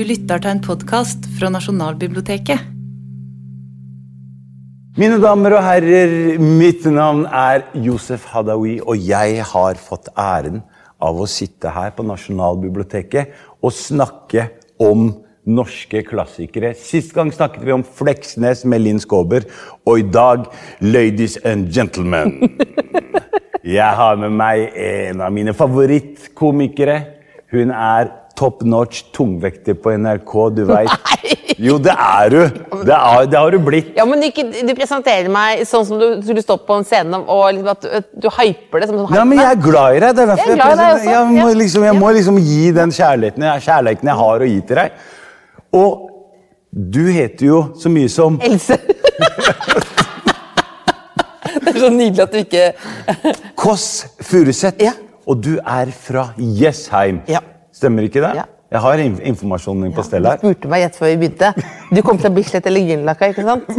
Du lytter til en podkast fra Nasjonalbiblioteket. Mine damer og herrer, mitt navn er Josef Hadaoui, og jeg har fått æren av å sitte her på Nasjonalbiblioteket og snakke om norske klassikere. Sist gang snakket vi om Fleksnes med Linn Skåber, og i dag Ladies and Gentlemen. Jeg har med meg en av mine favorittkomikere. Hun er top notch tungvekter på NRK, du veit. Jo, det er du! Det, er, det har du blitt. Ja, men ikke, Du presenterer meg sånn som du skulle stått på en scene og liksom at du, hyper det. som sånn Ja, men jeg er glad i deg. Det er derfor Jeg deg også, jeg, må liksom, jeg må liksom gi den kjærligheten jeg, kjærligheten jeg har å gi til deg. Og du heter jo så mye som Else. det er så nydelig at du ikke Kåss Furuseth. Ja. Og du er fra Jessheim. Ja. Stemmer ikke det? Ja. Jeg har inf informasjonen din på stell Du spurte meg rett før vi begynte. Du kom fra Bislett eller Grünerløkka, ikke sant?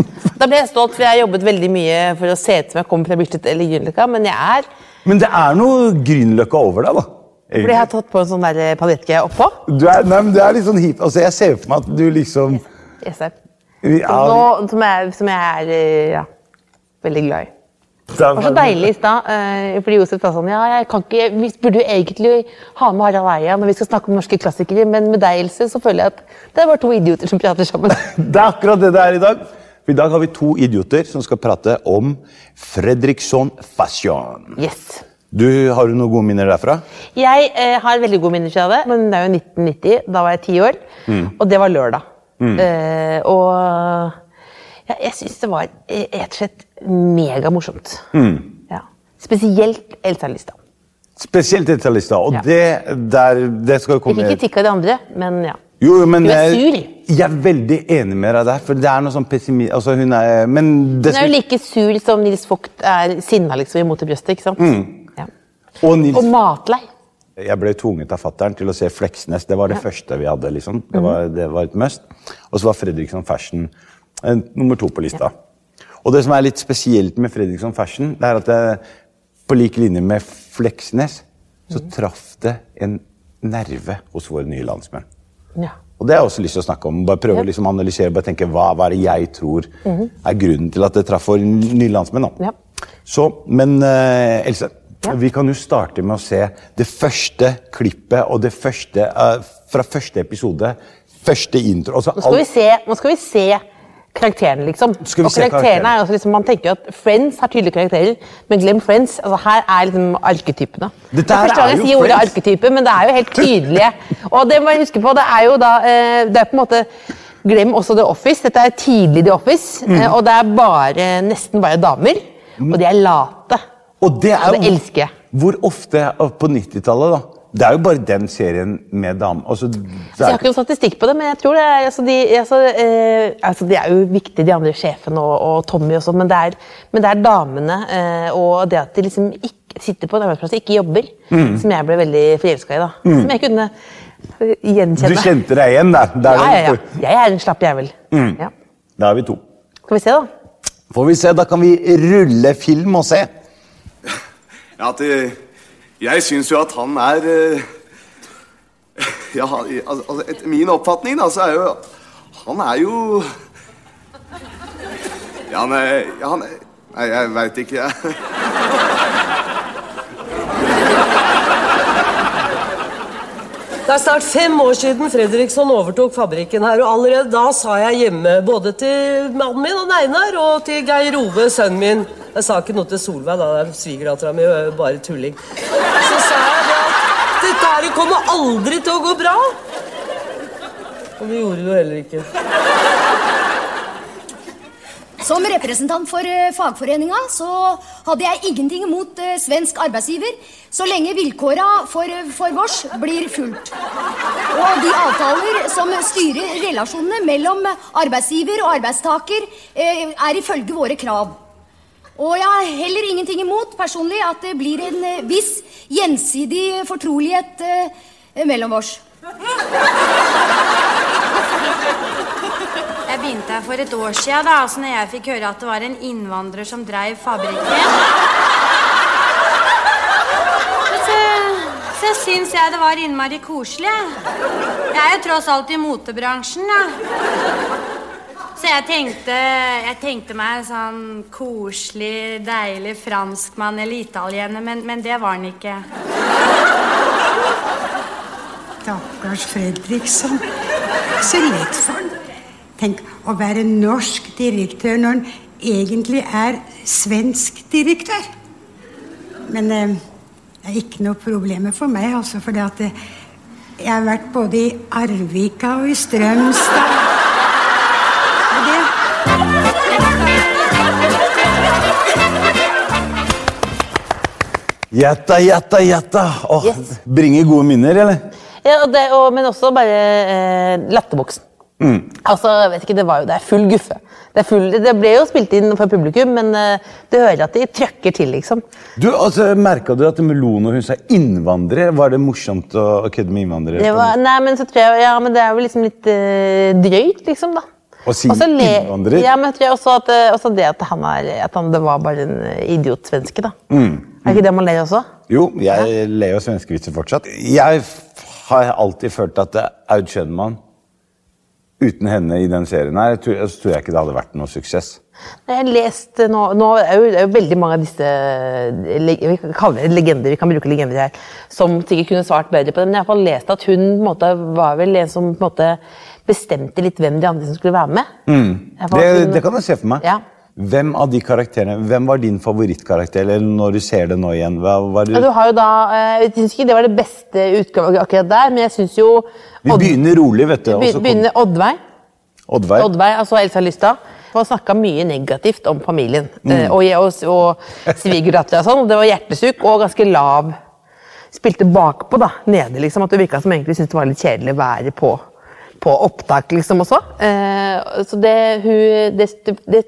Da ble jeg stolt, for jeg har jobbet veldig mye for å se ut som jeg kommer fra Bislett eller Grünerløkka, men jeg er Men det er noe Grünerløkka over deg, da. fordi jeg har tatt på en sånn der paljettgreie oppå. Du er, nei, men du er litt sånn hip. Altså, jeg ser for meg at du liksom Yes, yes ja, Nå, som, jeg, som jeg er eh, ja, veldig glad i. Det var så deilig i stad, eh, fordi Josef sa sånn Ja, jeg kan ikke, vi burde jo egentlig ha med Harald Eia når vi skal snakke om norske klassikere, men med deg, Else, så føler jeg at det er bare to idioter som prater sammen. Det er akkurat det det er i dag. For I dag har vi to idioter som skal prate om Fredriksson Fashion. Yes. Du, Har du noen gode minner derfra? Jeg eh, har veldig gode minner fra det, men det er jo 1990. Da var jeg ti år, og det var lørdag. Eh, og ja, jeg syns det var eh, rett og slett megamorsomt. Ja. Spesielt Elsa-lista. Spesielt Elsa lista. Og Ja. det, der, det skal komme Ikke kritikk av de andre, men ja. Jo, men Du er sur. jeg er veldig enig med deg der. For det er noe sånn pessimi... Altså, hun er Men det Hun er jo like sur som Nils Vogt er sinna liksom, imot i brøstet. ikke sant? Ja. Og Nils Og matlei. Jeg ble tvunget av fattern til å se Fleksnes. Det var det første vi hadde. liksom. Det var, det var et must. Og så var Fredriksson Fashion eh, nummer to på lista. Og det som er litt spesielt med Fredriksson Fashion, det er at det, på lik linje med Fleksnes, så traff det en nerve hos våre nye landsmenn. Ja. Og det har jeg også lyst til å snakke om. Bare prøve Ja. å liksom analysere, bare tenke hva, hva er det jeg tror er grunnen til at det traff våre nye landsmenn. da. Ja. Så, men uh, Else, vi kan jo starte med å se det første klippet og det første uh, fra første episode. Første intro. Altså, Nå skal vi se, nå skal vi se karakterene, liksom. Skal vi og se karakterene er også liksom, Man tenker jo at Friends har tydelige karakterer, men glem Friends. altså Her er liksom arketypene. Dette det er her første gang er jo Friends. arketype, men det er jo helt tydelige. og det må jeg huske på, det er jo da eh, Det er på en måte Glem også The Office. Dette er tidlig The Office, Mm. eh, og det er bare, nesten bare damer. Og de er late. og det, er, Og det elsker jeg. Hvor ofte på 90-tallet, da? Det er jo bare den serien med damer. Altså, altså, jeg har ikke noen statistikk på det, men jeg tror det er, altså, de, altså, eh, altså, de er jo viktige, de andre sjefene og, og Tommy også, men det er, men det er damene eh, og det at de liksom ikke sitter på en arbeidsplass og ikke jobber, Mm. som jeg ble veldig forelska i. da. Som jeg kunne gjenkjenne. du kjente deg igjen der. der ja, ja, ja. Jeg er en slapp jævel. Mm. Ja. Da er vi to. Skal vi se, da. Får vi se, Da kan vi rulle film og se. Ja, at det, jeg syns jo at han er eh, Ja, altså, etter min oppfatning, da, så er jo Han er jo Ja, ja, han Nei, jeg veit ikke, jeg. Det er snart fem år siden Fredriksson overtok fabrikken her, og allerede da sa jeg hjemme, både til mannen min og Einar, og til Geir Ove, sønnen min Jeg sa ikke noe til Solveig, da, det er svigerdattera mi, bare tulling. Så sa jeg at dette her kommer aldri til å gå bra. Og det gjorde det jo heller ikke. Som representant for eh, fagforeninga så hadde jeg ingenting imot eh, svensk arbeidsgiver så lenge vilkåra for, eh, for vårs blir fulgt. Og de avtaler som styrer relasjonene mellom arbeidsgiver og arbeidstaker, er ifølge våre krav. Og jeg har heller ingenting imot personlig at det blir en viss gjensidig fortrolighet mellom oss. Begynte her for et år siden, da, altså når jeg fikk høre at det var en innvandrer som drev fabrikken. Så så syns jeg det var innmari koselig. jeg. Er jo tross alt i motebransjen, da. Så jeg tenkte, jeg tenkte meg sånn koselig, deilig franskmann eller italiener, men, men det var han ikke. Stakkars Fredriksson. Så lett for han. Tenk å være norsk direktør når en egentlig er svensk direktør. Men eh, det er ikke noe problem for meg, altså, for at eh, jeg har vært både i Arvika og i Strømstad. Og det Gjetta, gjetta, gjetta! Bringer gode minner, eller? Ja, og det, og, men også bare eh, latterboksen. Altså, jeg vet ikke, Det var jo, det er full guffe. Det, full, det ble jo spilt inn for publikum, men du hører at de trøkker til, liksom. Du, altså, Merka du at Melone hun sa innvandrer? Var det morsomt å, kødde med innvandrere? Var, nei, men så tror jeg, ja, men det er jo liksom litt øh, drøyt, liksom, da. Å si også innvandrer? Ja, men jeg tror også at, eh, også det at han er at han, det var bare en eh, idiotsvenske, da. Mm. Er ikke det man ler også? Jo, jeg ler jo svenskevitser fortsatt. Jeg har alltid følt at Aud Schønmann Uten henne i den serien her, tror, så tror jeg ikke det hadde vært noe suksess. Jeg har lest nå, nå er jo, det er jo veldig mange av disse vi kan det legender, vi kan bruke legender her, som sikkert kunne svart bedre på det. Men jeg har lest at hun på en måte, var vel en som på en måte, bestemte litt hvem de andre som skulle være med. Mm. Det, det kan jeg se for meg. Ja. Hvem av de karakterene, hvem var din favorittkarakter? Eller når du ser det nå igjen, hva var Ja, du har jo da, eh, Jeg syns ikke det var det beste utgaven akkurat der, men jeg syns jo Vi begynner rolig, vet du. Vi Be- kom- begynner Oddveig. Oddveig. Oddveig, altså Elsa Lystad. Hun snakka mye negativt om familien. mm. Og, og, og svigerdattera og sånn. Det var hjertesukk og ganske lav. Spilte bakpå, da. Nede, liksom. At det virka som egentlig syntes det var litt kjedelig å være på, på opptak, liksom, også. Eh, så det hun det, det,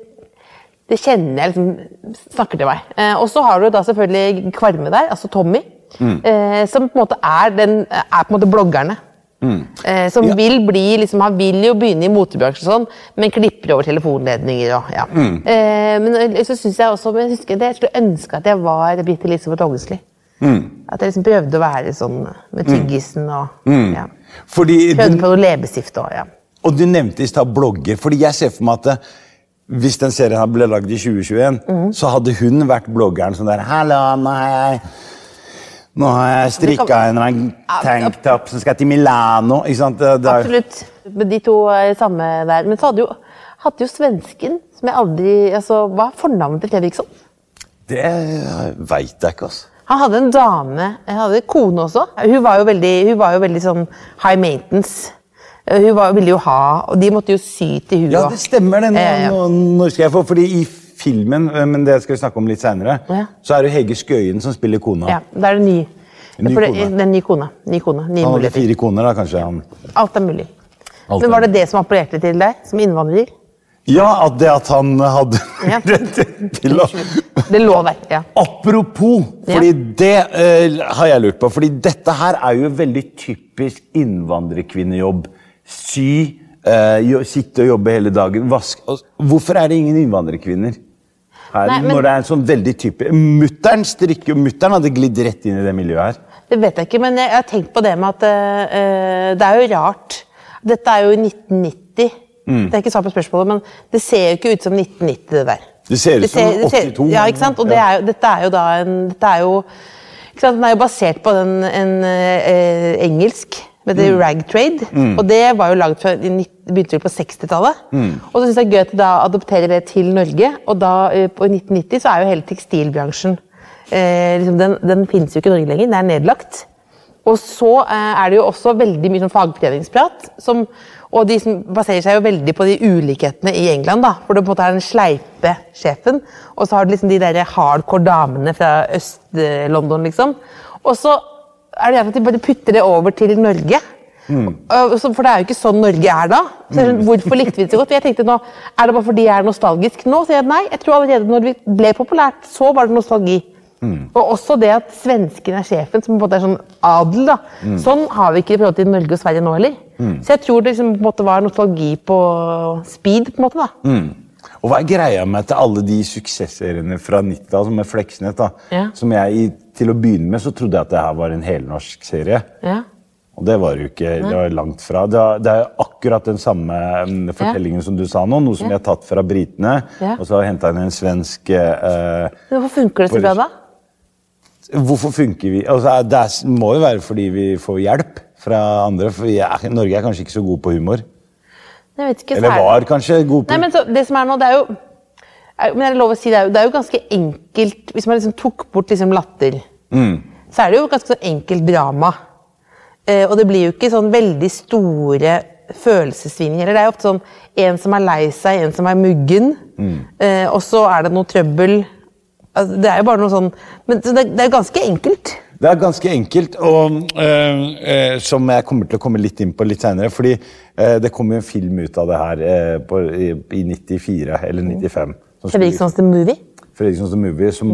det kjenner jeg liksom snakker til meg. Eh, og så har du da selvfølgelig Kvarme der, altså Tommy. Eh, som på en måte er, den, er på en måte bloggerne. Eh, som Ja. vil bli liksom, Han vil jo begynne i motebransjen, sånn, men klipper over telefonledninger. og ja. Eh, men eh, så synes jeg også men jeg, husker, det, jeg skulle ønske at jeg var Birte Elisabeth Ågesli. At jeg liksom prøvde å være sånn med tyggisen og ja. Fordi Prøvde du, på noe leppestift òg, ja. og du nevnte i stad blogger. Fordi jeg ser for meg at hvis den serien her ble lagd i 2021, mm. så hadde hun vært bloggeren sånn der Hallo, nå har jeg nå har jeg strikka en eller annen tanktop som skal til Milano. Ikke sant? Det, det er, Absolutt. De to er i samme der. Men så hadde jo, hadde jo svensken, som jeg aldri altså, Hva er fornavnet til Fredriksson? det veit jeg ikke, altså. Han hadde en dame, han hadde en kone også. Hun var jo veldig, var jo veldig sånn high maintenance. Hun var, ville jo ha, og de måtte jo sy til hun Ja, det stemmer det. Nå, Eh, nå, nå skal jeg få, fordi i filmen, eh, men det skal vi snakke om litt senere, Ja. så er det Hege Skøyen som spiller kona. Ja, da er det ny. Ny For kone. det ny kone. Ny kone. Ny Han hadde fire koner, da, kanskje. han... Alt er mulig. Alt Men var det det som appellerte til deg, som innvandrer? Ja, at det at han hadde Ja. rett til å Det lå der, ja. Apropos, fordi det uh, har jeg lurt på. fordi dette her er jo veldig typisk innvandrerkvinnejobb. Sy, uh, sitte og jobbe hele dagen. Vask. Hvorfor er det ingen innvandrerkvinner her? Nei, men- Når det er en sånn veldig type Mutter'n strikker Mutter'n hadde glidd rett inn i det miljøet her. Det vet jeg ikke, men jeg, har tenkt på det med at uh, det er jo rart. Dette er jo i 1990. Mm. Det er ikke svar på spørsmålet, men det ser jo ikke ut som 1990, det der. Det ser ut som det ser- 82. Ja, ikke sant? Og det er jo, dette er jo da en dette er jo, ikke sant? Den er jo basert på den, en eh, engelsk med Mm. rag trade. Og det var jo laget fra, i begynte på 60-tallet. Mm. Og så syns jeg det er gøy at de da adopterer det til Norge. Og da eh, på 1990 så er jo hele tekstilbransjen eh, liksom, Den, den finnes jo ikke i Norge lenger, den er nedlagt. Og så eh, er det jo også veldig mye sånn fagforeningsprat. Som, og de som baserer seg jo veldig på de ulikhetene i England. da, Hvor det på en måte er den sleipe sjefen, og så har du liksom de der hardcore damene fra Øst-London. liksom. Og så er det at de bare putter det over til Norge. Mm. For det er jo ikke sånn Norge er da. Så jeg skjønner, Hvorfor likte vi det så godt? Jeg tenkte nå, Er det bare fordi jeg er nostalgisk nå? Så jeg, nei, jeg tror allerede når vi ble populært, så var det nostalgi. Og også det at svensken er sjefen, som på en måte er sånn adel. da. Sånn har vi ikke i forhold til Norge og Sverige nå heller. Så jeg tror det liksom på en måte var nostalgi på speed. på en måte da. Og hva er greia med til alle de suksessseriene fra 90-tallet, som med Fleksnes, da, Ja. som jeg til å begynne med så trodde jeg at det her var en helnorsk serie. Ja. Og det var jo ikke det var langt fra. Det er, det er akkurat den samme fortellingen fortellingen som du sa nå, noe som Ja. jeg har tatt fra britene, Ja. og så har jeg henta inn en svensk eh, hvorfor funker det så bra, da? Hvorfor funker vi altså, Det må jo være fordi vi får hjelp fra andre. For er, Norge er kanskje ikke så god på humor. Jeg vet ikke, Eller er var kanskje god på Nei, men så, det som er nå, det er jo er, Men er det lov å si, det er jo, det er jo ganske enkelt Hvis man liksom tok bort liksom latter, så er det jo ganske sånn enkelt drama. Eh, og det blir jo ikke sånn veldig store følelsessvingninger. Det er jo ofte sånn en som er lei seg, en som er muggen, eh, og så er det noe trøbbel. Altså, det er jo bare noe sånn Men så det, det er ganske enkelt. Det er ganske enkelt, og øh, øh, som jeg kommer til å komme litt inn på litt seinere. Fordi det kom jo en film ut av det her eh, på, i, i 94 eller 95. som Fredrikssons The Movie. Fredrikssons The Movie, som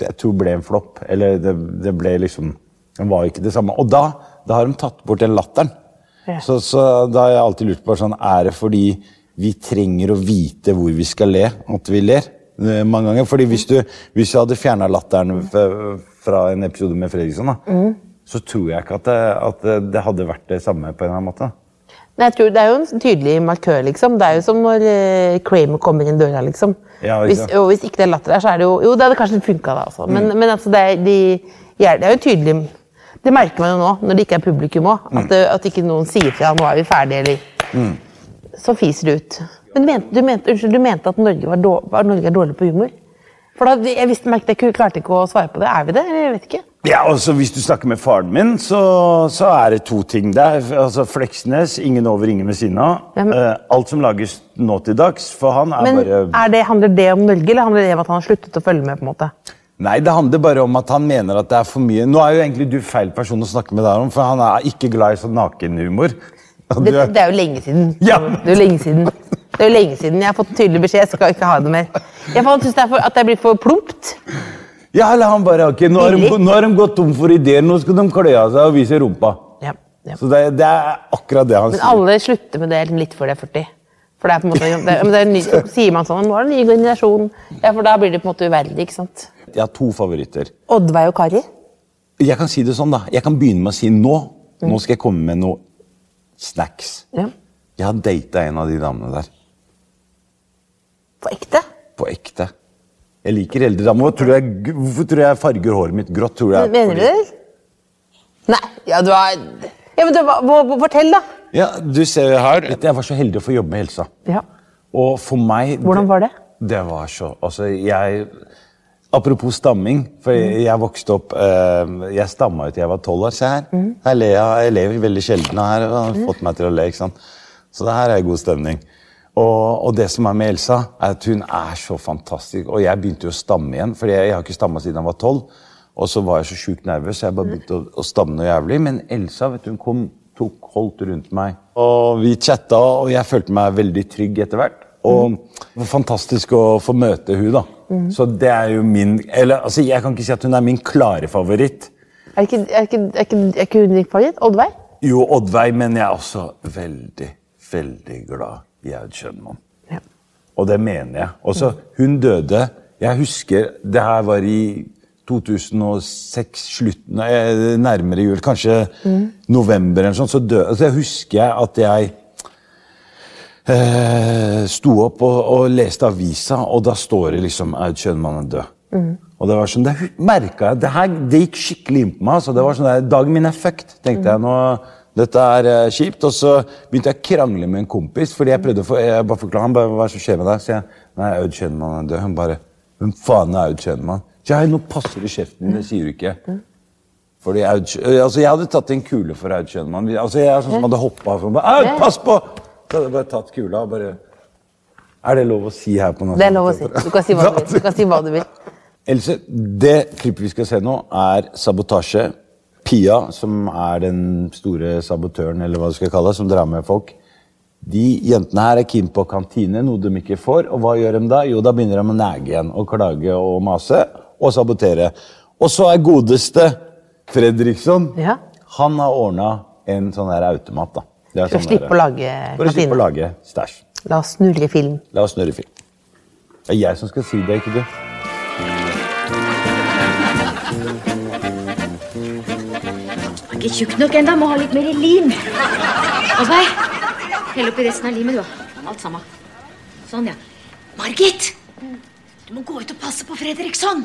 jeg tror ble en flopp. Eller det, det ble liksom Den var ikke det samme. Og da, da har de tatt bort den latteren. Ja. Så, så da har jeg alltid lurt på sånn, er det fordi vi trenger å vite hvor vi skal le, at vi ler? Eh, mange ganger. Fordi hvis du, hvis du hadde fjerna latteren fra en episode med Fredriksson, da, så tror jeg ikke at det, at det- det hadde vært det samme på en eller annen måte. Nei, jeg tror Det er jo en tydelig markør, liksom. Det er jo som når eh, Kramer kommer inn døra, liksom. Ja, ikke hvis, sant. og hvis ikke det er latter der, så er det jo Jo, det hadde kanskje funka da, altså. Men, Mm. men altså, det er, de, ja, det er jo tydelig Det merker man jo nå, når det ikke er publikum òg. Mm. At, det- at ikke noen sier fra 'nå er vi ferdige', eller Så fiser det ut. Men mente, du, mente, unnskyld, du mente at Norge, var dår, var Norge er dårlig på humor? For da, jeg visste, merket jeg klarte ikke å svare på det. Er vi det? Eller jeg vet ikke. Ja, altså Hvis du snakker med faren min, så, så er det to ting der. Altså Fleksnes, ingen over, ingen ved siden av. Eh, alt som lages nå til dags, for han er Men bare er det, handler det om Norge, eller handler det om at han har sluttet å følge med? på en måte? Nei, det handler bare om at han mener at det er for mye. Nå er jo egentlig du feil person å snakke med der om, for han er ikke glad i sånn nakenhumor. Det, er- det er jo lenge siden. Ja. Det er jo lenge siden. Det er jo lenge siden. Jeg har fått tydelig beskjed. Jeg skal ikke ha det mer. Jeg synes det er for, at det blir for plumpt. Ja, eller han bare ok, nå har, de, nå har de gått tom for ideer, nå skal de kle av seg og vise rumpa. Ja, ja. Så det, det er akkurat det han Men sier. alle slutter med det litt før de er 40. For det er på en måte, det, men det er en ny, sier man sånn Nå er det en ny generasjon. Ja, For da blir det på en måte uverdig. ikke sant? Jeg har to favoritter. Oddveig og Kari. Jeg kan si det sånn, da. Jeg kan begynne med å si nå. Nå skal jeg komme med noe snacks. Ja. Jeg har data en av de damene der. På ekte. På ekte. Jeg liker eldre damer. Tror jeg, hvorfor tror jeg farger håret mitt grått? Tror jeg Mener du det? Nei. Ja, du har Ja, men du, hva, Fortell, da. Ja, du ser her. Jeg var så heldig å få jobbe med Helsa. Ja. Og for meg Hvordan var det? Det var så Altså, jeg Apropos stamming, for jeg, jeg vokste opp eh, Jeg stamma ut til jeg var tolv år. Se her. Her ler jeg, jeg lever veldig sjelden, og her har fått meg til å le. ikke sant? Så det her er god stemning. Og, og det som er med Elsa, er at hun er så fantastisk. Og jeg begynte jo å stamme igjen, for jeg, jeg har ikke stamma siden jeg var tolv. Og så var jeg så sjukt nervøs, så jeg bare begynte å, å stamme noe jævlig. Men Elsa vet du, hun kom, tok, holdt rundt meg, og vi chatta, og jeg følte meg veldig trygg etter hvert. Og det var fantastisk å få møte hun da. Så det er jo min Eller altså, jeg kan ikke si at hun er min klare favoritt. Er ikke, er ikke, er ikke, er ikke hun din favoritt? Oddveig? Jo, Oddveig, men jeg er også veldig, veldig glad i skjønn mann. Ja. Og det mener jeg. Også, hun døde Jeg husker det her var i 2006, slutten, eh, nærmere jul, kanskje november eller sånn, så døde altså, jeg husker jeg at jeg eh, sto opp og, og leste avisa, og da står det liksom Aud Schønmann er død. Og det var sånn, det merka jeg, det her det gikk skikkelig inn på meg. altså det var sånn der, Dagen min er fucked, tenkte jeg. nå, Dette er eh, kjipt. Og så begynte jeg å krangle med en kompis. fordi jeg prøvde å for, jeg bare forklare, han bare, hva som skjer med deg? Så jeg, nei, Aud Schønmann er død. Han bare, hvem faen er Aud Schønmann? Så nå passer det kjeften din, det sier du ikke. Fordi Aud, øh, altså Jeg hadde tatt en kule for Aud Schønmann. Altså, jeg er sånn som hadde hoppa sånn Aud, pass på! Så hadde jeg bare tatt kula og bare Er det lov å si her på noe Det er lov å si. Du kan si hva du vil. Du kan si hva du vil. Else, det klippet vi skal se nå, er sabotasje. Pia, som er den store sabotøren, eller hva du skal kalle det, som drar med folk. De jentene her er keen på kantine, noe de ikke får. Og hva gjør de da? Jo, da begynner de å nege igjen og klage og mase og sabotere. Og så er godeste Fredriksson Ja. Han har ordna en sånn her automat. da. Det er For å sånn slippe å lage For å slippe å lage stæsj. La oss snurre film. La oss snurre film. Det er jeg som skal si det, ikke du. Ikke tjukk nok ennå, må ha litt mer lim. Oddveig, hell oppi resten av limet, du. da. Alt sammen. Sånn, ja. Margit! Du må gå ut og passe på Fredriksson.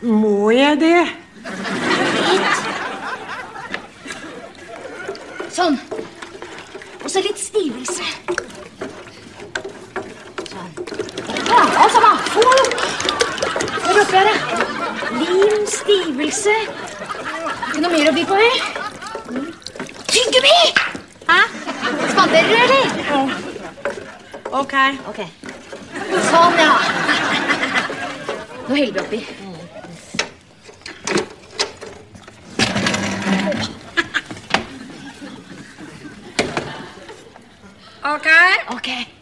Må jeg det? Margit! Sånn. Og så litt stivelse. Sånn. Ja, alt sammen. Få Hør oppi her, ja. Lim, stivelse. Ikke noe mer å by på, eller? Tyggegummi! Hæ? Spanderer du, eller? Ok. Ok. Sånn, ja. Nå heller vi oppi. Ok. Ok.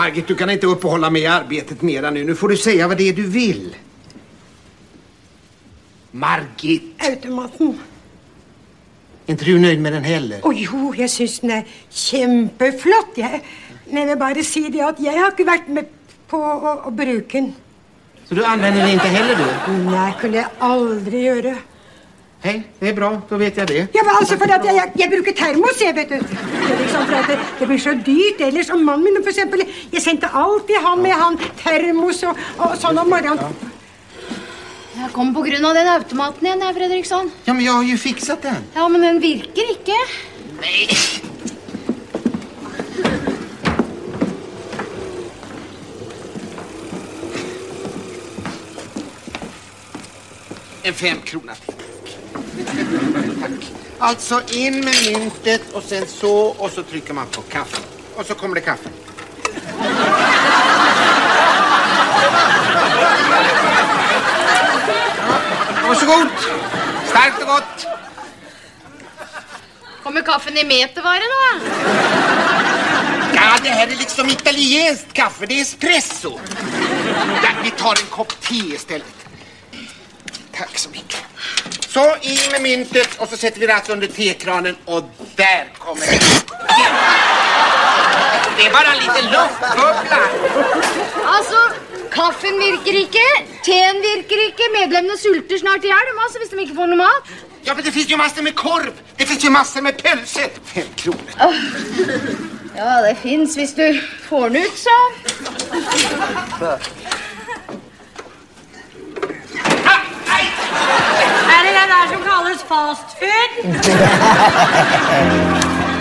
Margit, du kan inte uppehålla mig i arbetet mera nu. Nu får du säga vad det är du vill. Margit, Automaten. är inte du nöjd med den heller? Å jo, jeg syns den er kjempeflott. Jeg, men jeg vil bare si det at jeg har ikke vært med på å, å bruke den. Så du använder den inte heller du? Nei, kunne jeg aldri gjøre. Hej, det er bra. Da vet jeg det. Ja, men altså, for at jeg, jeg, jeg bruker termos, jeg, vet du. Det, liksom det, det blir så dyrt ellers. Og mannen min, for eksempel, jeg sendte alltid han med han termos og, og sånn om morgenen. Jeg kom av den automaten igjen, jeg, Fredriksson. Ja, men jeg har jo fikset den. Ja, men den virker ikke. Nei. En fem krona till. Tack. Altså in med myntet og sen så og så trykker man på kaffe. Og så kommer det kaffe. Vær så god. Sterkt og godt. Kommer kaffen i metervare da? Ja, det her er liksom italienskt kaffe. Det er espresso. Ja, vi tar en kopp te istället. Takk så mycket. Så i med myntet og så setter vi det alltså under tekranen og der kommer det. Det er bare en liten luftbubbla. Altså, kaffen virker ikke, teen virker ikke, medlemmene sulter snart i hjel altså, hvis de ikke får noe mat. Ja, men det fins jo masse med korv. Det fins jo masse med pølse. Fem kronor. Ja, det fins hvis du får den ut, så. Er det som kalles fast food?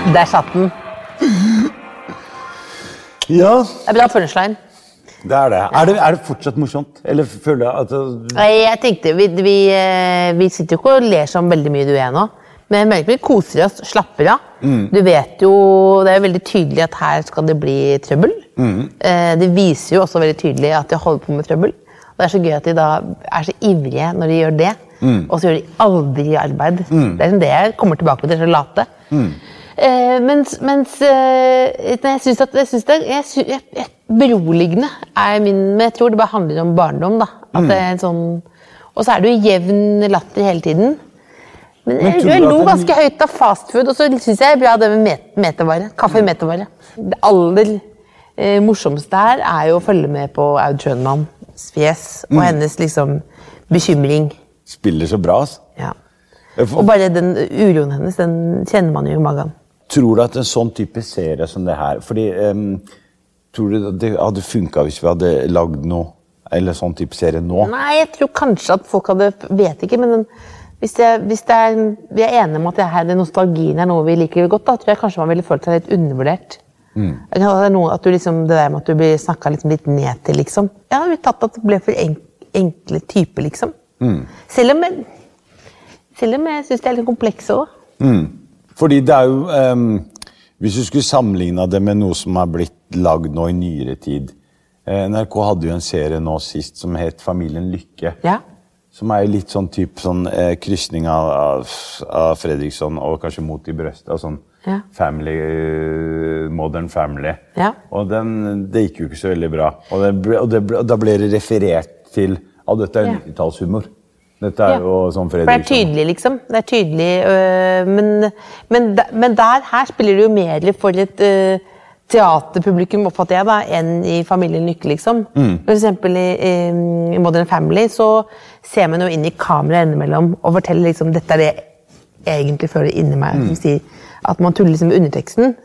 Der satt den. Ja, Det er bra punchline. det er det. Er det, er det fortsatt morsomt? Eller føler jeg at Nei, jeg tenkte, vi, vi, eh, vi sitter jo ikke og ler sånn veldig mye, du er nå. Men vi koser oss, slapper av. Du vet jo, Det er jo veldig tydelig at her skal det bli trøbbel. Eh, Det viser jo også veldig tydelig at de holder på med trøbbel. Og Det er så gøy at de da er så ivrige når de gjør det, og så gjør de aldri arbeid. Det er liksom det jeg kommer tilbake til, så late. Eh, mens mens eh, jeg syns at jeg synes det, jeg, synes, jeg, jeg, Beroligende er min Men jeg tror det bare handler om barndom. da. At det er en sånn, Og så er det jo jevn latter hele tiden. Men jeg, jeg lo ganske høyt av fastfood, og så syns jeg er bra det med met. Kaffe i metervare. Det aller eh, morsomste her er jo å følge med på Aud Schønmanns fjes og hennes liksom bekymring. Spiller så bra. Altså. Ja. Og bare den uroen hennes, den kjenner man jo i magen. Tror du at en sånn type serie som det her fordi um, Tror du det hadde funka hvis vi hadde lagd noe eller sånn type serie nå? Nei, jeg tror kanskje at folk hadde Vet ikke, men den, hvis, det, hvis er, vi er enige om at det her, nostalgien er noe vi liker godt, da tror jeg kanskje man ville følt seg litt undervurdert. Jeg At det, er noe, at du liksom, det der med at du blir snakka liksom litt ned til, liksom. Jeg hadde tatt at det ble for enk, enkle typer, liksom. Selv om jeg, selv om jeg syns de er litt komplekse òg. Fordi det er jo um, Hvis du skulle sammenligna det med noe som er blitt lagd nå i nyere tid eh, NRK hadde jo en serie nå sist som het Familien Lykke. Ja. Som er litt sånn type sånn, eh, krysning av, av, av Fredriksson og kanskje Mot i brøstet. Sånn Ja. family, eh, Modern Family. Ja. Og den, det gikk jo ikke så veldig bra. Og, det ble, og, det ble, og da ble det referert til at dette er Ja. 90-tallshumor. Dette er Ja. jo sånn For det er tydelig, liksom. Det er tydelig, øh, men, men, men der, her spiller det jo mer for et øh, teaterpublikum, oppfatter jeg, da, enn i Familien Lykke, liksom. Mm. For eksempel i, i, Modern Family så ser man jo inn i kameraet innimellom og forteller liksom dette er det jeg egentlig føler inni meg. Mm. Som sier at man tuller liksom med underteksten.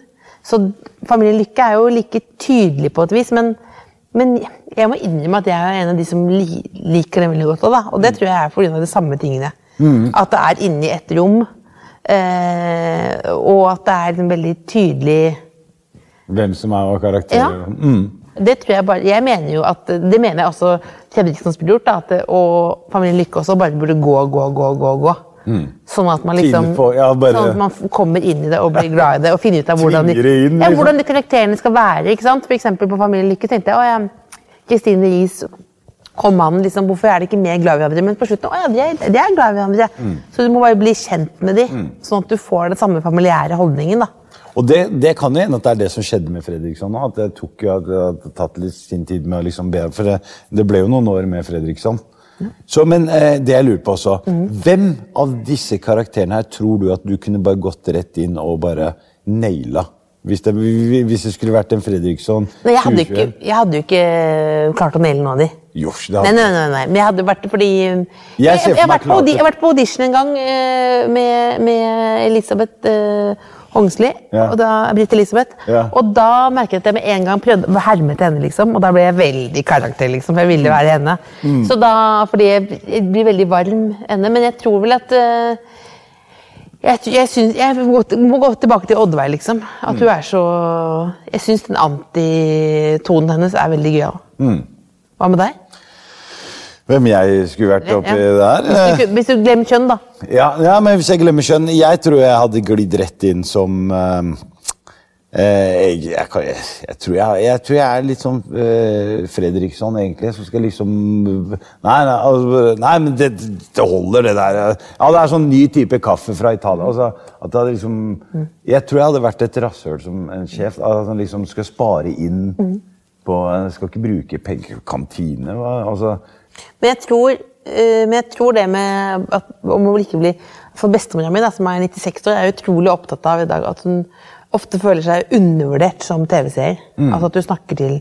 Så Familien Lykke er jo like tydelig på et vis, men, men jeg må innrømme at jeg er en av de som liker det veldig godt. Da. Og det tror jeg er pga. de samme tingene. Mm. At det er inni et rom, eh, og at det er en veldig tydelig Hvem som er karakterer. Ja. Mm. Det tror jeg bare, jeg mener jo at, Det mener jeg også Fredriksen spiller gjort, da, at, og Familien Lykke også bare burde gå, gå, gå, gå. gå. Sånn at man liksom på, ja, bare- sånn at man kommer inn i det og blir glad i det. Og finner ut av hvordan de, inn, ja, liksom. hvordan de karakterene skal være. ikke sant? For eksempel på Familien Lykke tenkte jeg å ja, Kristine Riis og mannen, liksom, hvorfor er de ikke mer glad i hverandre? Men på slutten å ja, de er, de er glad i hverandre. Mm. Så du må bare bli kjent med dem, sånn at du får den samme familiære holdningen. da. Og det, det kan jo hende at det er det som skjedde med Fredriksson nå. At det tok jo at det hadde tatt litt sin tid med å liksom be For det, det ble jo noen år med Fredriksson. Så, men eh, det jeg lurer på også Hvem av disse karakterene her tror du at du kunne bare gått rett inn og bare naila? Hvis det, hvis det skulle vært en Fredriksson Nei, jeg hadde, ikke, jeg hadde jo ikke klart å naile noen av de. Josh, det Nei, hadde nei, nei, nei. Men jeg hadde vært fordi Jeg, Jeg har vært på, jeg har vært på audition en gang eh, med, med Elisabeth eh, Hongsli. Ja. Og da, Britt Elisabeth. Ja. Og da merket jeg at jeg med en gang prøvde å herme til henne. liksom, Og da ble jeg veldig karakter, liksom, for jeg ville være henne. Mm. Så da, Fordi jeg, jeg blir veldig varm henne. Men jeg tror vel at uh, jeg, jeg, synes, jeg må, gå, tilbake til Oddveig, liksom. At hun er så Jeg syns den antitonen hennes er veldig gøyal. Mm. Hva med deg? Hvem jeg skulle vært oppi Ja. der? Hvis du, hvis du glemmer kjønn, da. Ja, ja, men hvis jeg glemmer kjønn Jeg tror jeg hadde glidd rett inn som eh, jeg, jeg, jeg, jeg, tror jeg, jeg tror jeg er litt sånn uh, Fredriksson, egentlig, som skal liksom Nei, nei, altså, nei men det, det holder, det der. Ja, det er sånn ny type kaffe fra Italia. Altså, at det liksom, jeg tror jeg hadde vært et rasshøl som en sjef. At han liksom skal spare inn på Jeg skal ikke bruke penger kantine. hva? Altså, Men jeg tror, eh, men jeg tror det med at, om å ikke bli For bestemora mi, som er 96 år, er utrolig opptatt av i dag at hun ofte føler seg undervurdert som TV-seer. Mm. Altså at du snakker til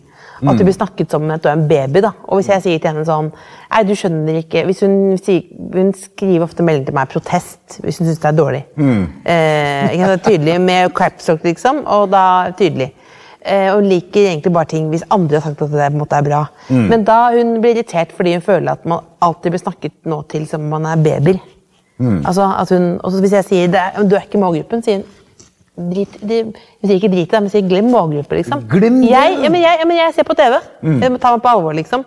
Mm. At du blir snakket som at du er en baby. da. Og hvis jeg sier til henne sånn Nei, du skjønner ikke Hvis hun sier Hun skriver ofte melding til meg 'protest' hvis hun syns det er dårlig. Eh, ikke sant, tydelig med capstock, liksom, og da tydelig. Eh, og liker egentlig bare ting hvis andre har sagt at det på en måte er bra. Mm. Men da hun blir irritert fordi hun føler at man alltid blir snakket nå til som om man er babyer. Mm. Altså, at hun, og hvis jeg sier det er, du er ikke i målgruppen, sier hun Drit, de, hun sier ikke drit i det, men sier glem målgruppe, liksom. Glem det, jeg, ja, men jeg, ja, men jeg ser på TV. Mm. Jeg må ta meg på alvor, liksom.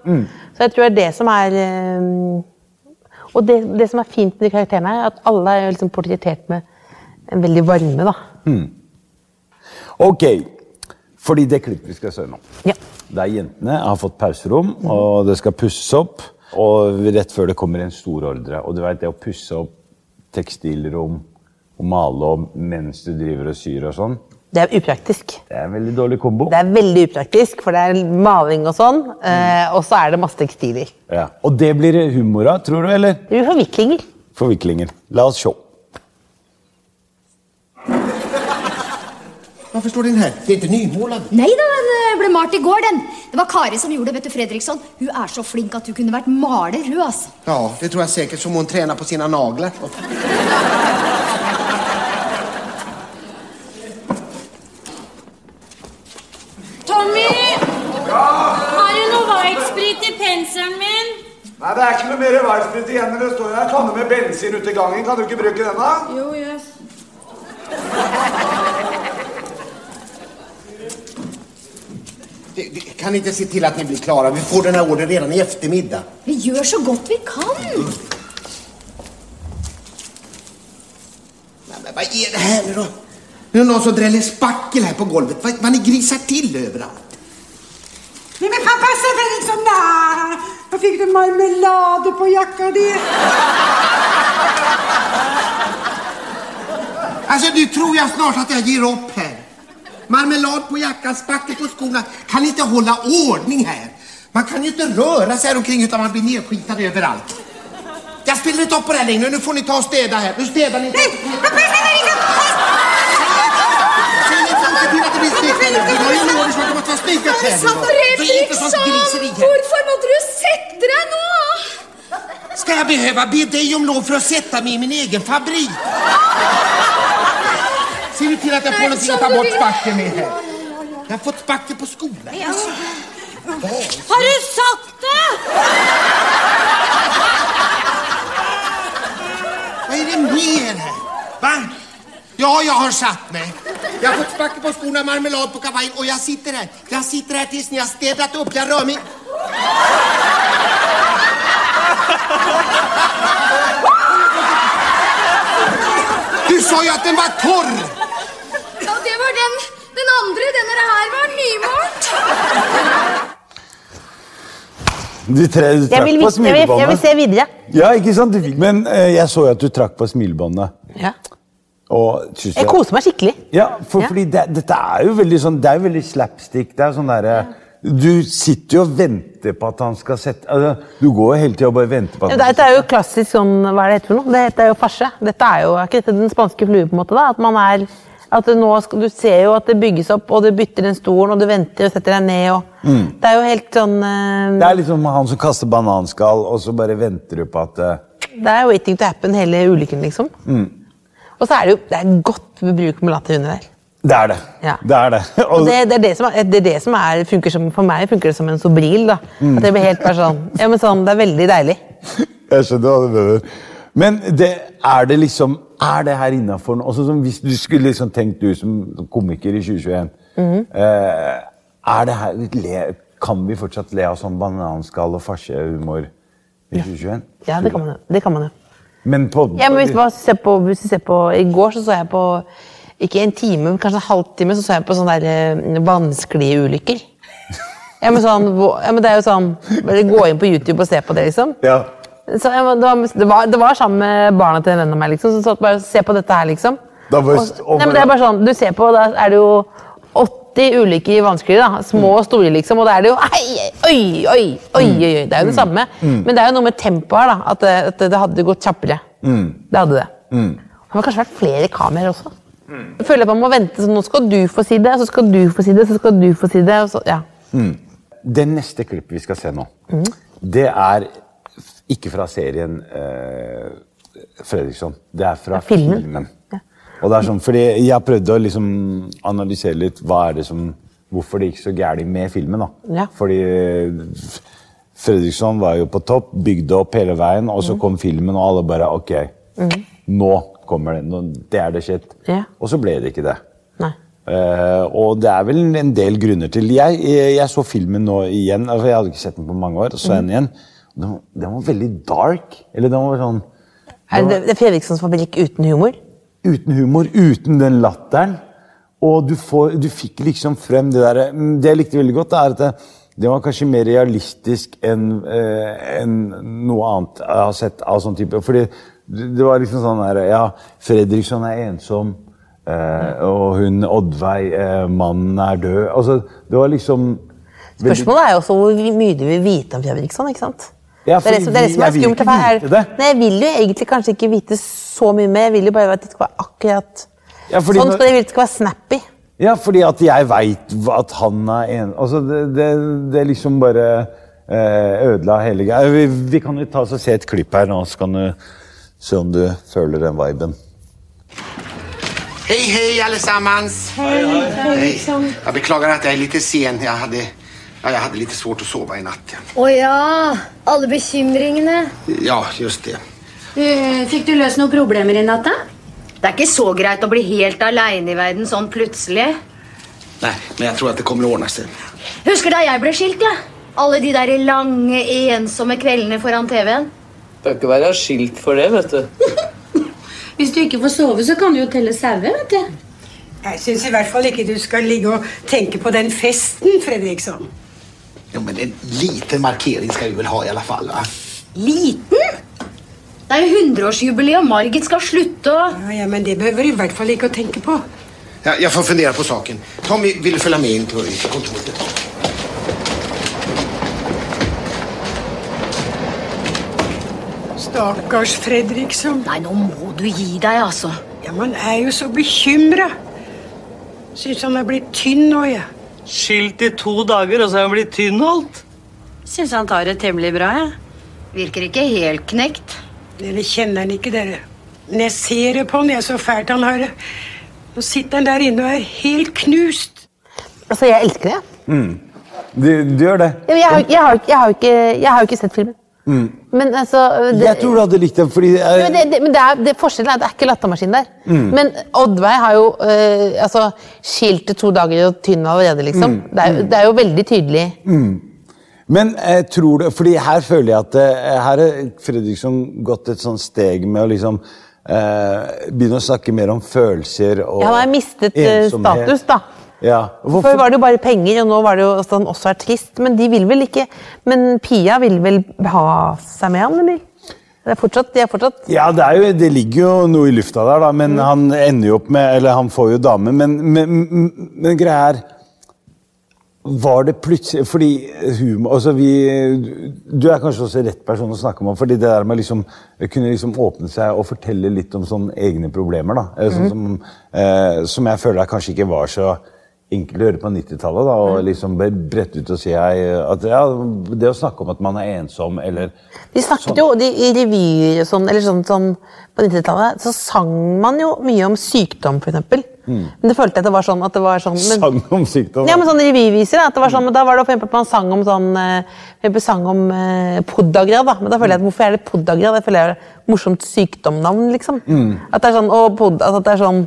Så jeg tror det er det som er eh, Og det, det som er fint med de karakterene, er at alle er liksom portrettert med en veldig varme, da. Hmm. Ok, fordi det klippet vi skal se nå. Ja. Der jentene har fått pauserom, og det skal pusses opp. Og rett før det kommer en stor ordre. Og du vet det å pusse opp tekstilrom og male om mens du driver og syr og sånn, Det er upraktisk. det er en veldig dårlig kombo. Det er veldig upraktisk, for det er maling og sånn, mm. og så er det masse tekstiler. Ja. Og det blir humora, humor av, tror du, eller? Det blir forviklinger. Forviklinger. La oss se. Varför står den här? Det är inte nymålad. Nei da, den eh, ble malt i går, den. Det var Kari som gjorde det, vet du, Fredriksson. Hun er så flink at hun kunne vært maler, hun, altså. Ja, det tror jag säkert som hon tränar på sina naglar. Tommy! Har du noe whitesprit i penselen min? Nei, det er ikke noe mer whitesprit igjen. men Det står jo en kanne med bensin ute i gangen. Kan du ikke bruke den, da? Jo, jøss. Det- det- Kan ni inte se till att ni blir klara? Vi får den här ordern redan i eftermiddag. Vi gjør så godt vi kan. Men, men vad är det här nu då? Nu är någon som dräller spackel här på golvet. Vad, vad ni grisar till överallt. Men, men pappa sa väl liksom nej. Vad fick du marmelad på jackan det? Alltså, du tror jag snart att jag ger upp här. Marmelad på jackan, spackel på skorna. Kan inte hålla ordning här? Man kan ju inte röra sig här omkring utan man blir nedskitad överallt. Ja, jag ställer inte upp på det här längre. Nu får ni ta och städa här. Nu städar ni. Nej. Hvorfor måtte du sette deg nå? Ska jag behöva be dig om lov för att sätta mig i min egen fabrik? Se vi til at jeg får noe til å ta bort vill- med her. Jeg har fått spakke på skolen. Har du satt det? Hva er det mer her? Va? Ja, jeg har satt meg. Jeg har fått spakke på skorna, marmelad på kavaien, og jeg sitter her. Jeg sitter her til ni har stedet opp. Jeg rører meg Du sa jo at den var torr! Du, tre, du trakk vil, på smilebåndet. jeg, vil, se videre. Ja, ikke sant? Men eh, jeg så jo at du trakk på smilebåndet. Ja. Og jeg, Jeg koser meg skikkelig. Ja, for, Ja. fordi det, dette er jo veldig sånn Det er jo veldig slapstick. Det er sånn derre Du sitter jo og venter på at han skal sette altså, Du går jo hele tida og bare venter på at Ja, Dette er jo klassisk sånn, hva er det heter for noe? Det heter jo farse. Dette er jo, er ikke dette den spanske flue, på en måte? da? At man er, at nå skal, Du ser jo at det bygges opp, og du bytter den stolen, og du venter og setter deg ned. og Det er jo helt sånn uh, Det er liksom han som kaster bananskall, og så bare venter du på at uh, Det er waiting to happen, hele ulykken, liksom. Og så er det jo det er godt med bruk med latterhunder der. Det er det. Ja. Det er det. Og det, det er det som, er, det er det som er, funker som, For meg funker det som en sobril. da. At det blir helt bare sånn, ja, men sånn, Det er veldig deilig. Jeg skjønner hva du mener. Men det, er det liksom Er det her innafor noe? Altså, hvis du skulle liksom tenkt du som komiker i 2021 eh, Er det her le, Kan vi fortsatt le av sånn bananskall og farsehumor i 2021? Ja, det kan man jo. Det kan man jo. Men på Ja, men hvis, du ser på, hvis du ser på I går så så jeg på ikke en time, men kanskje en halvtime så så jeg på sånne der, eh, vanskelige ulykker. Ja, men, sånn, ja, men det er jo sånn Bare gå inn på YouTube og se på det, liksom. Ja. Så, jeg, det, var, det, var, det var sammen med barna til en venn av meg, liksom. Så satt bare se på dette her, liksom. Og- nei, men det er bare sånn, Du ser på, da er det jo 80 ulike vanskelige, da. Små og store, liksom. Og da er det jo ei, oi, oi, oi, oi, oi. Det er jo det samme. Men det er jo noe med tempoet her, da. At det, at det hadde gått kjappere. Det hadde det. Det har kanskje vært flere kameraer også. Jeg føler at man må vente, så Nå skal du få si det, så skal du få si det, så skal du få si det. Og så, ja. Det neste klippet vi skal se nå, det er ikke fra serien eh, Fredriksson. Det er fra filmen. filmen. Og det er sånn, fordi Jeg har prøvd å liksom analysere litt hva er det som, hvorfor det gikk så gærent med filmen. da. Ja. Fordi eh, Fredriksson var jo på topp, bygde opp hele veien, og så kom filmen, og alle bare Ok, nå kommer det. Det er det shit. Ja. Og så ble det ikke det. Eh, og det er vel en del grunner til Jeg, jeg, jeg så filmen nå igjen. Altså jeg hadde ikke sett den på mange år. Så den igjen. Den, var- den var veldig dark. Eller den var sånn Er det, det er Fredrikssons fabrikk uten humor? Uten humor, uten den latteren. Og du, får, du fikk liksom frem det derre Det jeg likte veldig godt, er at det, det var kanskje mer realistisk enn eh, enn noe annet jeg har sett av sånn type. Fordi det det var liksom sånn der Ja, Fredriksson er ensom. eh, og hun Oddveig, eh, mannen er død. Altså, det var liksom Spørsmålet er jo også hvor mye du vil vite om Fredriksson. ikke sant? Ja, det er det som, det er, det som er jeg vil skummelt. ikke vite det. Nei, Jeg vil jo egentlig kanskje ikke vite så mye mer. Jeg vil jo bare at det skal være akkurat Ja, fordi Sånn når- skal det, det skal være snappy. Ja, fordi at jeg veit at han er en Altså, det, det, det liksom bare eh, ødela hele greia. Vi, vi kan jo ta oss og se et klipp her nå, så kan du se om du føler den viben. Hei, Hej, hej Hei, hei. hei. Jeg beklager at jeg er litt sen. Jeg hade, ja, jag hade lite svårt att sova i natt. Å ja. Alle bekymringene. Ja, just det. Fikk du løst noen problemer i natt, da? Det er ikke så greit å bli helt aleine i verden sånn plutselig. Nej, men jag tror att det kommer att ordna sig. Husker da jeg ble skilt, ja. Alle de der lange, ensomme kveldene foran TV-en. Bør ikke være skilt for det, vet du. Hvis du ikke får sove, så kan du jo telle sauer, vet du. Jeg syns i hvert fall ikke du skal ligge og tenke på den festen, Fredriksson. Jo, men en liten markering skal vi vel ha i alle fall, va? Liten? Det er jo 100-årsjubileum. Margit skal slutte å Ja, ja, Men det behøver du i hvert fall ikke å tenke på. Ja, jeg får fundere på saken. Tommy, vil følge följa med inn til till kontoret? Stakkars Fredriksson. Nei, nå må du gi deg, altså. Ja, Man er jo så bekymra. Syns han er blitt tynn nå, jeg. Skilt i to dager, og så er han blitt tynn og alt. Syns han tar det temmelig bra, jeg. Virker ikke helt knekt. Dere kjenner han ikke, dere. Men jeg ser det på han, jeg, så fælt han har det. Nå sitter han der inne og er helt knust. Altså, jeg elsker det. Mm. Du, du gjør det. Jeg, jeg, har, jeg, har, jeg, har, ikke, jeg har jo ikke sett filmen. Mm. Men altså det, Jeg tror du hadde likt dem, fordi er, men det, det, men det er, det, forskjellen er at det er ikke lattermaskin der. Mm. Men Oddveig har jo øh, altså, skilt to dager og tynn allerede, liksom. Mm. Det, er, jo- det er jo veldig tydelig. mm. Men jeg tror det, fordi her føler jeg at eh, her har Fredriksson gått et sånt steg med å liksom eh, begynne å snakke mer om følelser og Ja, han har mistet ensomhet. status, da. Ja. Før var det jo bare penger, og nå var det jo at han også er trist. Men de vil vel ikke Men Pia vil vel ha seg med han, eller? Det er fortsatt, de er fortsatt Ja, det, er jo, det ligger jo noe i lufta der, da, men han ender jo opp med Eller han får jo dame, men, men, men, men greia er Var det plutselig Fordi humor altså vi, Du er kanskje også rett person å snakke om, fordi det der med liksom kunne liksom åpne seg og fortelle litt om sånne egne problemer, da. Sånn som, eh, som jeg føler kanskje ikke var så enkelt å gjøre på 90-tallet. Og liksom bare brette ut og si jeg, at ja, det å snakke om at man er ensom, eller De snakket jo de, i revyer og sånn, eller sånn, sånn på 90-tallet, så sang man jo mye om sykdom, f.eks. Mm. Men det følte jeg at det var sånn at det var sånn men, sang om sykdom. Ja, men sånn revyviser, da, at det var sånn, men da var det for eksempel at man sang om sånn eh, for eksempel sang om eh, podagra, da. Men da føler jeg at hvorfor er det podagra? Det føler jeg er et morsomt sykdomnavn, liksom. Mm. At det er sånn, og pod, at det er sånn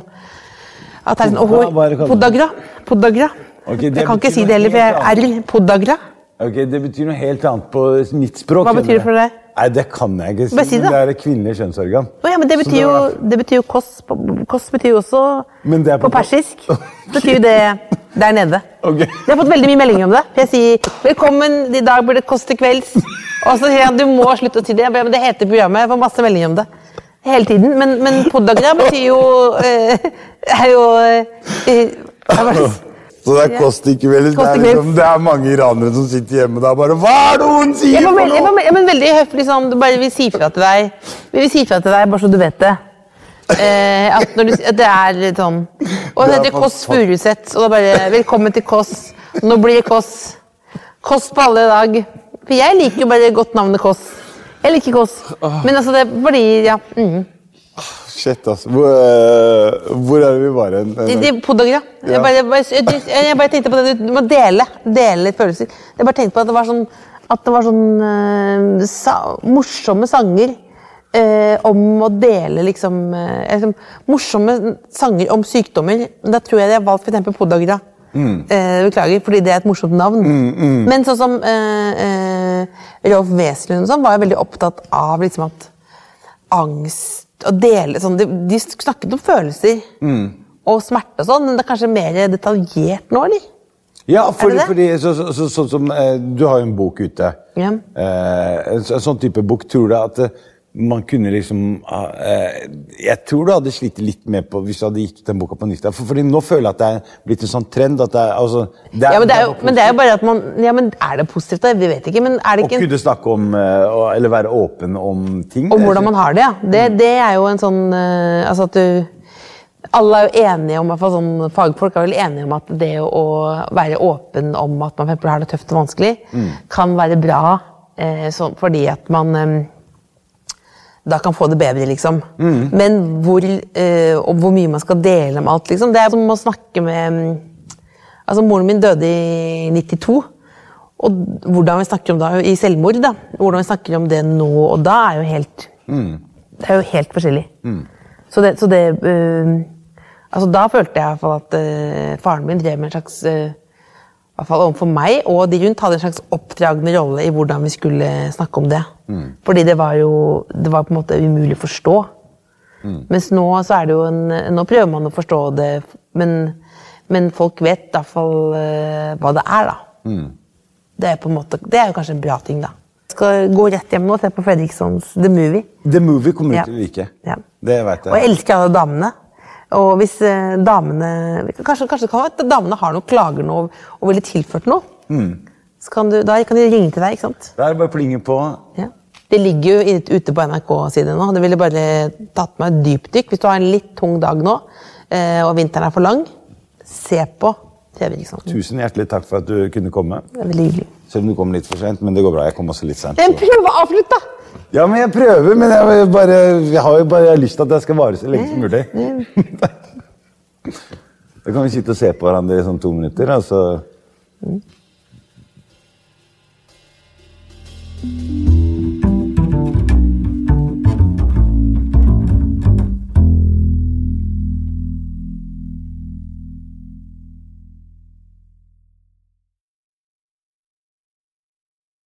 at det er sånn, kalt? Podagra. Podagra. Okay, det jeg kan ikke si det heller, for jeg er R. Podagra. Ok, Det betyr noe helt annet på mitt språk. Hva betyr det for deg? Nei, Det kan jeg ikke si. Bare si det, men det er et kvinnelig kjønnsorgan. Oh, ja, men det betyr jo, det betyr jo koss. Koss betyr jo også på på- persisk. betyr jo det der nede. Ok. Jeg har fått veldig mye meldinger om det. Jeg sier 'velkommen, i dag blir det Kåss til kvelds'. Og så sier han 'du må slutte å si det'. Men det heter programmet. Jeg får masse meldinger om det. Hele tiden. Men, men podagra betyr jo eh, er jo eh, eh, hva det? Så det er kost ikke kvelds. Det, liksom, det er mange iranere som sitter hjemme og bare Hva er det hun sier Jeg var jeg var, noe?! ja, veldig høflig sånn, du bare Vi sier fra til deg Vi vil si fra til deg, bare så du vet det. Eh, at, du, at det er litt sånn Og det er heter Kåss. Furuseth, og da bare Velkommen til Kåss. Nå blir det Kåss. Kåss på alle i dag. For jeg liker jo bare godt navnet Kåss. Jeg liker kos. Men altså, det er fordi Ja. Mm. Shit, altså. Hvor, eh, hvor er det vi var hen? Podagra. Ja. Jeg, bare, jeg, bare, jeg, jeg bare tenkte på det, du må dele. Dele litt følelser. Jeg bare tenkte på at det var sånn, at det var sånn eh, sa, morsomme sanger eh, om å dele liksom, eh, liksom Morsomme sanger om sykdommer. Da tror jeg jeg valgte for f.eks. podagra. Mm. Eh, beklager, fordi det er et morsomt navn. Mm, mm. Men sånn som eh, eh, Rolf Wesenlund og sånn, var jo veldig opptatt av liksom at angst og dele sånn, de, de snakket om følelser Mm. og smerte og sånn, men det er kanskje mer detaljert nå, eller? Ja, fordi, det det? fordi så, så, så, sånn som eh, Du har jo en bok ute. Ja. Eh, en, sånn type bok. Tror du at man kunne liksom eh, Jeg tror du hadde slitt litt med på hvis du hadde gitt ut den boka på nytt. For, fordi nå føler jeg at det er blitt en sånn trend at det er, altså, det er, Ja, men det er jo, men det er jo bare at man Ja, men er det positivt, da? Vi vet ikke, men er det ikke Å kunne snakke om, eh, eller være åpen om ting. Om hvordan man har det, ja. Det, det er jo en sånn eh, Altså at du Alle er jo enige om, sånn fagfolk er vel enige om at det å være åpen om at man har det tøft og vanskelig, Mm. kan være bra eh, så, fordi at man eh, da kan få det bedre, liksom. Mm. Men hvor, eh, og hvor mye man skal dele med alt, liksom. Det er som å snakke med mm, Altså, moren min døde i 92. Og hvordan vi snakker om det i selvmord, da. Hvordan vi snakker om det nå og da, er jo helt Mm. det er jo helt forskjellig. Mm. Så det, så det øh, altså Da følte jeg i hvert fall at øh, faren min drev med en slags i hvert fall overfor meg og de rundt hadde en slags oppdragende rolle i hvordan vi skulle snakke om det. Mm. Fordi det var jo det var på en måte umulig å forstå. Mm. Mens nå så er det jo en Nå prøver man å forstå det, men, men folk vet i hvert fall uh, hva det er, da. Mm. Det er, på en måte, det er jo kanskje en bra ting, da. Skal gå rett hjem nå og se på Fredrikssons The Movie. The Movie kommer Ja. i til å like. Ja. Det vet Og jeg jeg. elsker alle damene. Og hvis eh, damene Kanskje, kanskje damene har noen klager nå og ville tilført noe. Mm. Så kan du, da kan de ringe til deg, ikke sant? Det er bare å plinge på. Ja. Det ligger jo ute på NRK-siden nå. Det ville bare tatt meg et dypdykk. Hvis du har en litt tung dag nå, eh, og vinteren er for lang, se på TV-virksomheten. Tusen hjertelig takk for at du kunne komme. Det er veldig hyggelig. Selv om du kom litt for sent, men det går bra. Jeg kom også litt sent. Men prøv å avslutte, da! Ja, men jeg prøver, men jeg, bare, jeg har jo bare lyst til at jeg skal vare så lenge som mulig. Da kan vi sitte og se på hverandre i sånn to minutter, og så